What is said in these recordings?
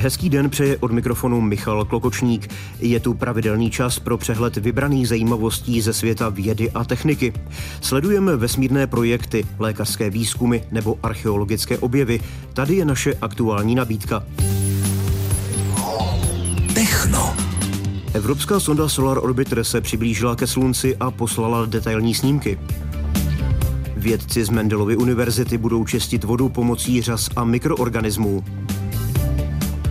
Hezký den přeje od mikrofonu Michal Klokočník. Je tu pravidelný čas pro přehled vybraných zajímavostí ze světa vědy a techniky. Sledujeme vesmírné projekty, lékařské výzkumy nebo archeologické objevy. Tady je naše aktuální nabídka. Techno. Evropská sonda Solar Orbiter se přiblížila ke Slunci a poslala detailní snímky. Vědci z Mendelovy univerzity budou čistit vodu pomocí řas a mikroorganismů.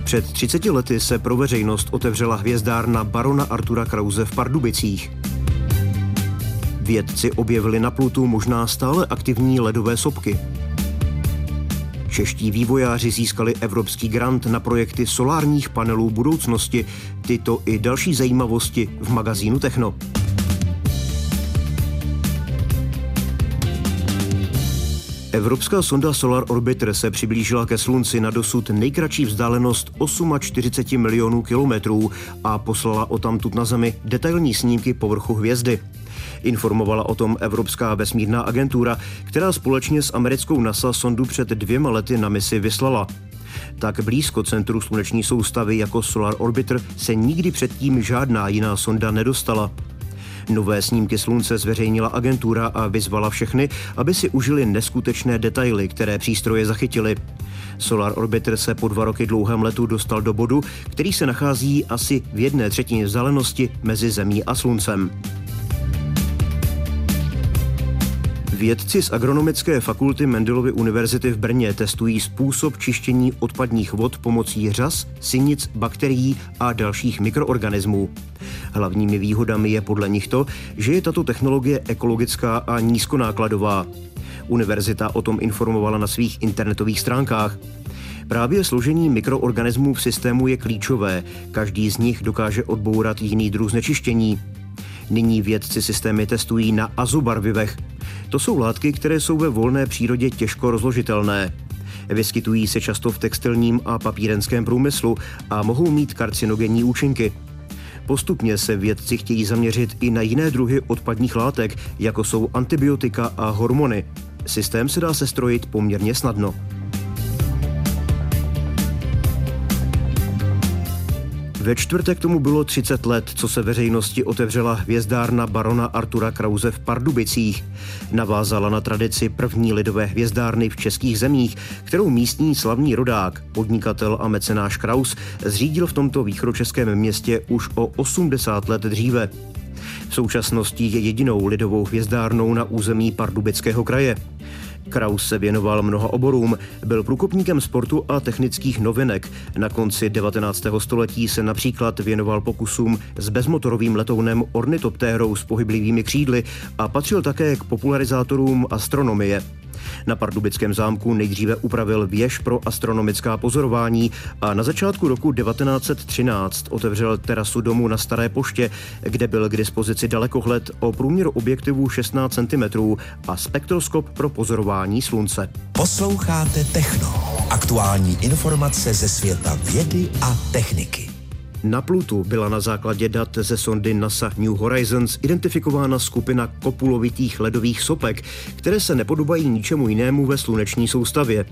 Před 30 lety se pro veřejnost otevřela hvězdárna barona Artura Krause v Pardubicích. Vědci objevili na Plutu možná stále aktivní ledové sopky. Čeští vývojáři získali evropský grant na projekty solárních panelů budoucnosti. Tyto i další zajímavosti v magazínu Techno. Evropská sonda Solar Orbiter se přiblížila ke Slunci na dosud nejkratší vzdálenost 48 milionů kilometrů a poslala o tamtud na Zemi detailní snímky povrchu hvězdy. Informovala o tom Evropská vesmírná agentura, která společně s americkou NASA sondu před dvěma lety na misi vyslala. Tak blízko centru sluneční soustavy jako Solar Orbiter se nikdy předtím žádná jiná sonda nedostala. Nové snímky slunce zveřejnila agentura a vyzvala všechny, aby si užili neskutečné detaily, které přístroje zachytily. Solar Orbiter se po dva roky dlouhém letu dostal do bodu, který se nachází asi v jedné třetině vzdálenosti mezi Zemí a Sluncem. Vědci z Agronomické fakulty Mendelovy univerzity v Brně testují způsob čištění odpadních vod pomocí řas, sinic, bakterií a dalších mikroorganismů. Hlavními výhodami je podle nich to, že je tato technologie ekologická a nízkonákladová. Univerzita o tom informovala na svých internetových stránkách. Právě složení mikroorganismů v systému je klíčové. Každý z nich dokáže odbourat jiný druh znečištění. Nyní vědci systémy testují na azobarvivech. To jsou látky, které jsou ve volné přírodě těžko rozložitelné. Vyskytují se často v textilním a papírenském průmyslu a mohou mít karcinogenní účinky. Postupně se vědci chtějí zaměřit i na jiné druhy odpadních látek, jako jsou antibiotika a hormony. Systém se dá sestrojit poměrně snadno. Ve čtvrtek tomu bylo 30 let, co se veřejnosti otevřela hvězdárna barona Artura Krause v Pardubicích. Navázala na tradici první lidové hvězdárny v českých zemích, kterou místní slavný rodák, podnikatel a mecenáš Kraus zřídil v tomto východočeském městě už o 80 let dříve. V současnosti je jedinou lidovou hvězdárnou na území Pardubického kraje. Kraus se věnoval mnoha oborům, byl průkopníkem sportu a technických novinek. Na konci 19. století se například věnoval pokusům s bezmotorovým letounem ornitoptérou s pohyblivými křídly a patřil také k popularizátorům astronomie. Na Pardubickém zámku nejdříve upravil věž pro astronomická pozorování a na začátku roku 1913 otevřel terasu domu na Staré poště, kde byl k dispozici dalekohled o průměru objektivu 16 cm a spektroskop pro pozorování slunce. Posloucháte Techno. Aktuální informace ze světa vědy a techniky. Na Plutu byla na základě dat ze sondy NASA New Horizons identifikována skupina kopulovitých ledových sopek, které se nepodobají ničemu jinému ve sluneční soustavě.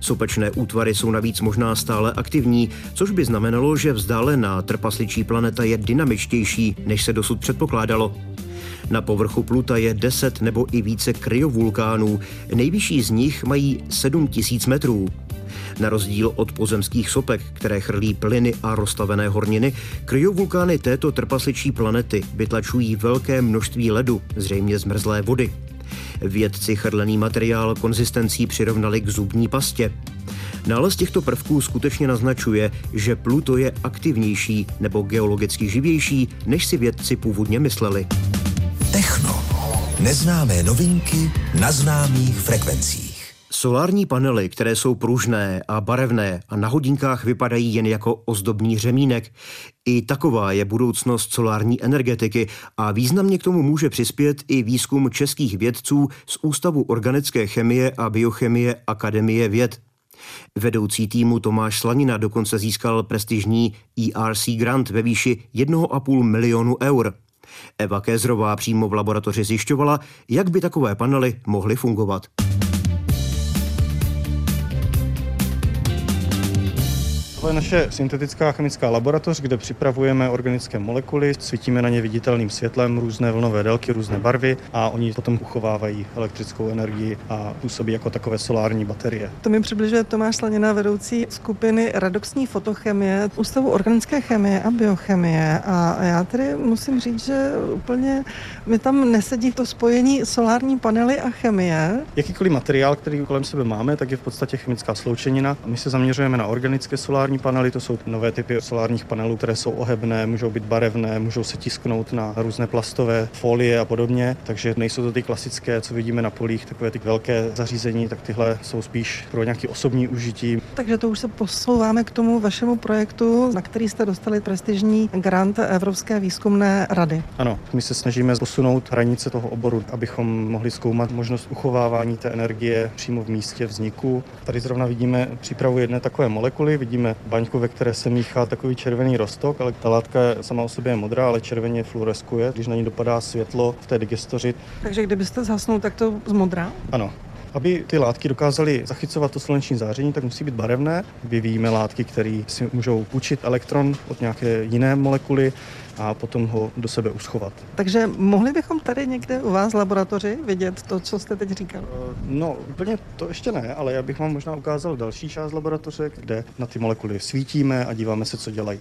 Sopečné útvary jsou navíc možná stále aktivní, což by znamenalo, že vzdálená trpasličí planeta je dynamičtější, než se dosud předpokládalo. Na povrchu Pluta je 10 nebo i více kryovulkánů, nejvyšší z nich mají 7000 metrů. Na rozdíl od pozemských sopek, které chrlí plyny a rozstavené horniny, kryovulkány této trpasličí planety vytlačují velké množství ledu, zřejmě zmrzlé vody. Vědci chrlený materiál konzistencí přirovnali k zubní pastě. Nález těchto prvků skutečně naznačuje, že Pluto je aktivnější nebo geologicky živější, než si vědci původně mysleli. Techno. Neznámé novinky na známých frekvencích. Solární panely, které jsou pružné a barevné a na hodinkách vypadají jen jako ozdobný řemínek, i taková je budoucnost solární energetiky a významně k tomu může přispět i výzkum českých vědců z Ústavu organické chemie a biochemie Akademie věd. Vedoucí týmu Tomáš Slanina dokonce získal prestižní ERC grant ve výši 1,5 milionu eur. Eva Kézrová přímo v laboratoři zjišťovala, jak by takové panely mohly fungovat. To je naše syntetická chemická laboratoř, kde připravujeme organické molekuly, svítíme na ně viditelným světlem, různé vlnové délky, různé barvy a oni potom uchovávají elektrickou energii a působí jako takové solární baterie. To mi přibližuje Tomáš Slanina, vedoucí skupiny Radoxní fotochemie, Ústavu organické chemie a biochemie. A já tedy musím říct, že úplně mi tam nesedí to spojení solární panely a chemie. Jakýkoliv materiál, který kolem sebe máme, tak je v podstatě chemická sloučenina. My se zaměřujeme na organické solární panely, to jsou nové typy solárních panelů, které jsou ohebné, můžou být barevné, můžou se tisknout na různé plastové folie a podobně, takže nejsou to ty klasické, co vidíme na polích, takové ty velké zařízení, tak tyhle jsou spíš pro nějaký osobní užití. Takže to už se posouváme k tomu vašemu projektu, na který jste dostali prestižní grant Evropské výzkumné rady. Ano, my se snažíme posunout hranice toho oboru, abychom mohli zkoumat možnost uchovávání té energie přímo v místě vzniku. Tady zrovna vidíme přípravu jedné takové molekuly, vidíme baňku, ve které se míchá takový červený rostok, ale ta látka sama o sobě je modrá, ale červeně fluoreskuje, když na ní dopadá světlo v té digestoři. Takže kdybyste zhasnul, tak to zmodrá? Ano, aby ty látky dokázaly zachycovat to sluneční záření, tak musí být barevné. Vyvíjíme látky, které si můžou půjčit elektron od nějaké jiné molekuly a potom ho do sebe uschovat. Takže mohli bychom tady někde u vás v laboratoři vidět to, co jste teď říkal? No, úplně to ještě ne, ale já bych vám možná ukázal další část laboratoře, kde na ty molekuly svítíme a díváme se, co dělají.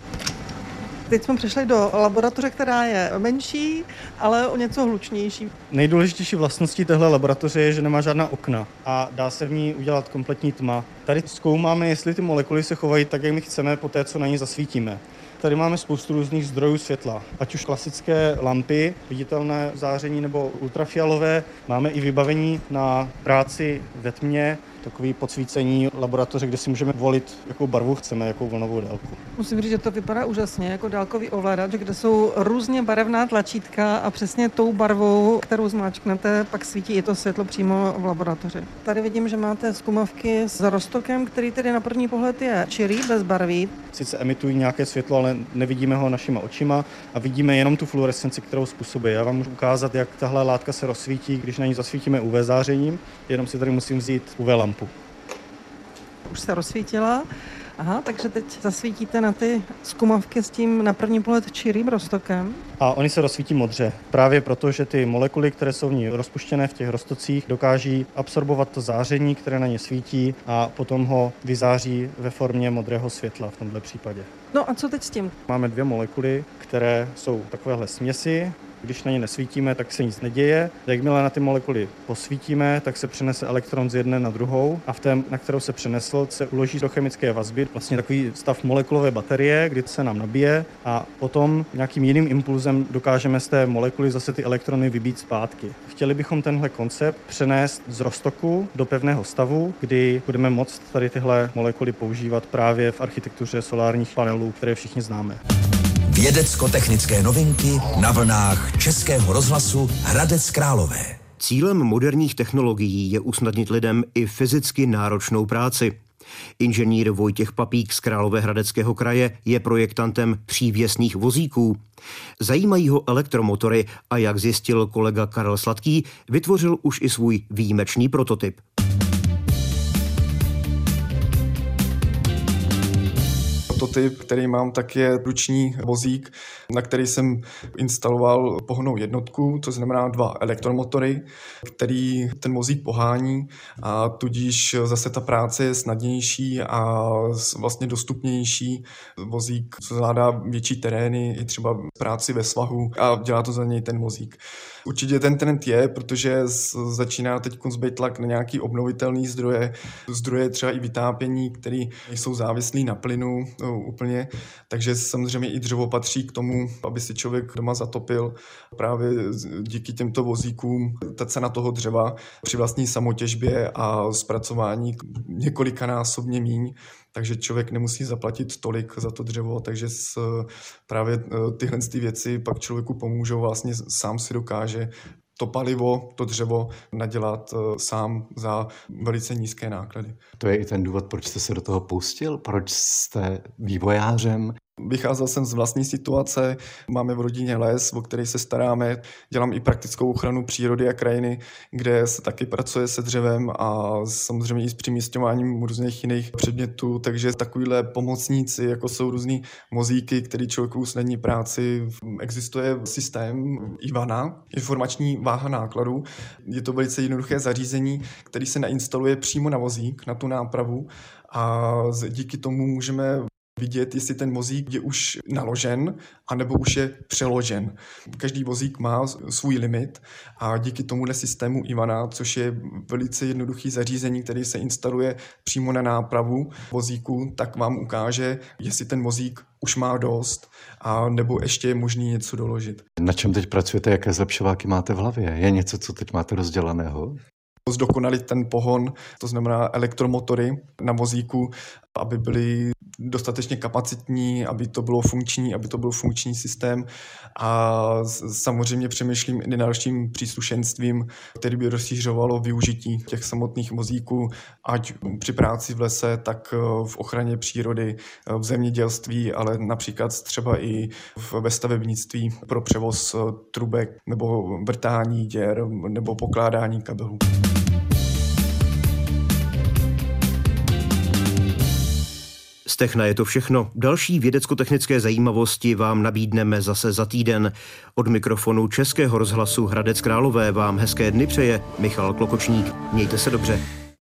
Teď jsme přišli do laboratoře, která je menší, ale o něco hlučnější. Nejdůležitější vlastností téhle laboratoře je, že nemá žádná okna a dá se v ní udělat kompletní tma. Tady zkoumáme, jestli ty molekuly se chovají tak, jak my chceme, po té, co na ní zasvítíme. Tady máme spoustu různých zdrojů světla, ať už klasické lampy, viditelné záření nebo ultrafialové. Máme i vybavení na práci ve tmě, takový podsvícení laboratoře, kde si můžeme volit, jakou barvu chceme, jakou vlnovou délku. Musím říct, že to vypadá úžasně jako dálkový ovladač, kde jsou různě barevná tlačítka a přesně tou barvou, kterou zmáčknete, pak svítí i to světlo přímo v laboratoři. Tady vidím, že máte zkumavky s roztokem, který tedy na první pohled je čirý, bez barví. Sice emitují nějaké světlo, ale nevidíme ho našima očima a vidíme jenom tu fluorescenci, kterou způsobuje. Já vám můžu ukázat, jak tahle látka se rozsvítí, když na ní zasvítíme UV zářením, jenom si tady musím vzít UV lampu lampu. Už se rozsvítila. Aha, takže teď zasvítíte na ty zkumavky s tím na první pohled čirým roztokem. A oni se rozsvítí modře, právě proto, že ty molekuly, které jsou v ní rozpuštěné v těch roztocích, dokáží absorbovat to záření, které na ně svítí a potom ho vyzáří ve formě modrého světla v tomto případě. No a co teď s tím? Máme dvě molekuly, které jsou takovéhle směsi. Když na ně nesvítíme, tak se nic neděje. Jakmile na ty molekuly posvítíme, tak se přenese elektron z jedné na druhou a v té, na kterou se přenesl, se uloží do chemické vazby, vlastně takový stav molekulové baterie, kdy se nám nabije a potom nějakým jiným impulzem dokážeme z té molekuly zase ty elektrony vybít zpátky. Chtěli bychom tenhle koncept přenést z roztoku do pevného stavu, kdy budeme moct tady tyhle molekuly používat právě v architektuře solárních panelů, které všichni známe. Vědecko-technické novinky na vlnách Českého rozhlasu Hradec Králové. Cílem moderních technologií je usnadnit lidem i fyzicky náročnou práci. Inženýr Vojtěch Papík z Královéhradeckého kraje je projektantem přívěsných vozíků. Zajímají ho elektromotory a jak zjistil kolega Karel Sladký, vytvořil už i svůj výjimečný prototyp. Prototyp, který mám, tak je ruční vozík, na který jsem instaloval pohonnou jednotku, to znamená dva elektromotory, který ten vozík pohání a tudíž zase ta práce je snadnější a vlastně dostupnější. Vozík zvládá větší terény, i třeba práci ve svahu a dělá to za něj ten vozík. Určitě ten trend je, protože začíná teď být tlak na nějaký obnovitelný zdroje, zdroje třeba i vytápění, které jsou závislí na plynu no, úplně, takže samozřejmě i dřevo patří k tomu, aby si člověk doma zatopil. Právě díky těmto vozíkům ta cena toho dřeva při vlastní samotěžbě a zpracování několikanásobně míň, takže člověk nemusí zaplatit tolik za to dřevo, takže s, právě e, tyhle ty věci pak člověku pomůžou, vlastně sám si dokáže to palivo, to dřevo nadělat e, sám za velice nízké náklady. To je i ten důvod, proč jste se do toho pustil, proč jste vývojářem Vycházel jsem z vlastní situace, máme v rodině les, o který se staráme, dělám i praktickou ochranu přírody a krajiny, kde se taky pracuje se dřevem a samozřejmě i s přimístěváním různých jiných předmětů, takže takovýhle pomocníci, jako jsou různý mozíky, který člověku usnadní práci. Existuje systém Ivana, informační váha nákladu. Je to velice jednoduché zařízení, který se nainstaluje přímo na vozík, na tu nápravu a díky tomu můžeme vidět, jestli ten vozík je už naložen, anebo už je přeložen. Každý vozík má svůj limit a díky tomuhle systému Ivana, což je velice jednoduchý zařízení, který se instaluje přímo na nápravu vozíku, tak vám ukáže, jestli ten vozík už má dost a nebo ještě je možný něco doložit. Na čem teď pracujete, jaké zlepšováky máte v hlavě? Je něco, co teď máte rozdělaného? Zdokonalit ten pohon, to znamená elektromotory na vozíku, aby byly dostatečně kapacitní, aby to bylo funkční, aby to byl funkční systém a samozřejmě přemýšlím i dalším příslušenstvím, který by rozšířovalo využití těch samotných vozíků, ať při práci v lese, tak eh, v ochraně přírody, eh, v zemědělství, ale například třeba i ve stavebnictví pro převoz eh, trubek nebo vrtání děr nebo pokládání kabelů. Techna je to všechno. Další vědecko-technické zajímavosti vám nabídneme zase za týden. Od mikrofonu Českého rozhlasu Hradec Králové vám hezké dny přeje Michal Klokočník. Mějte se dobře.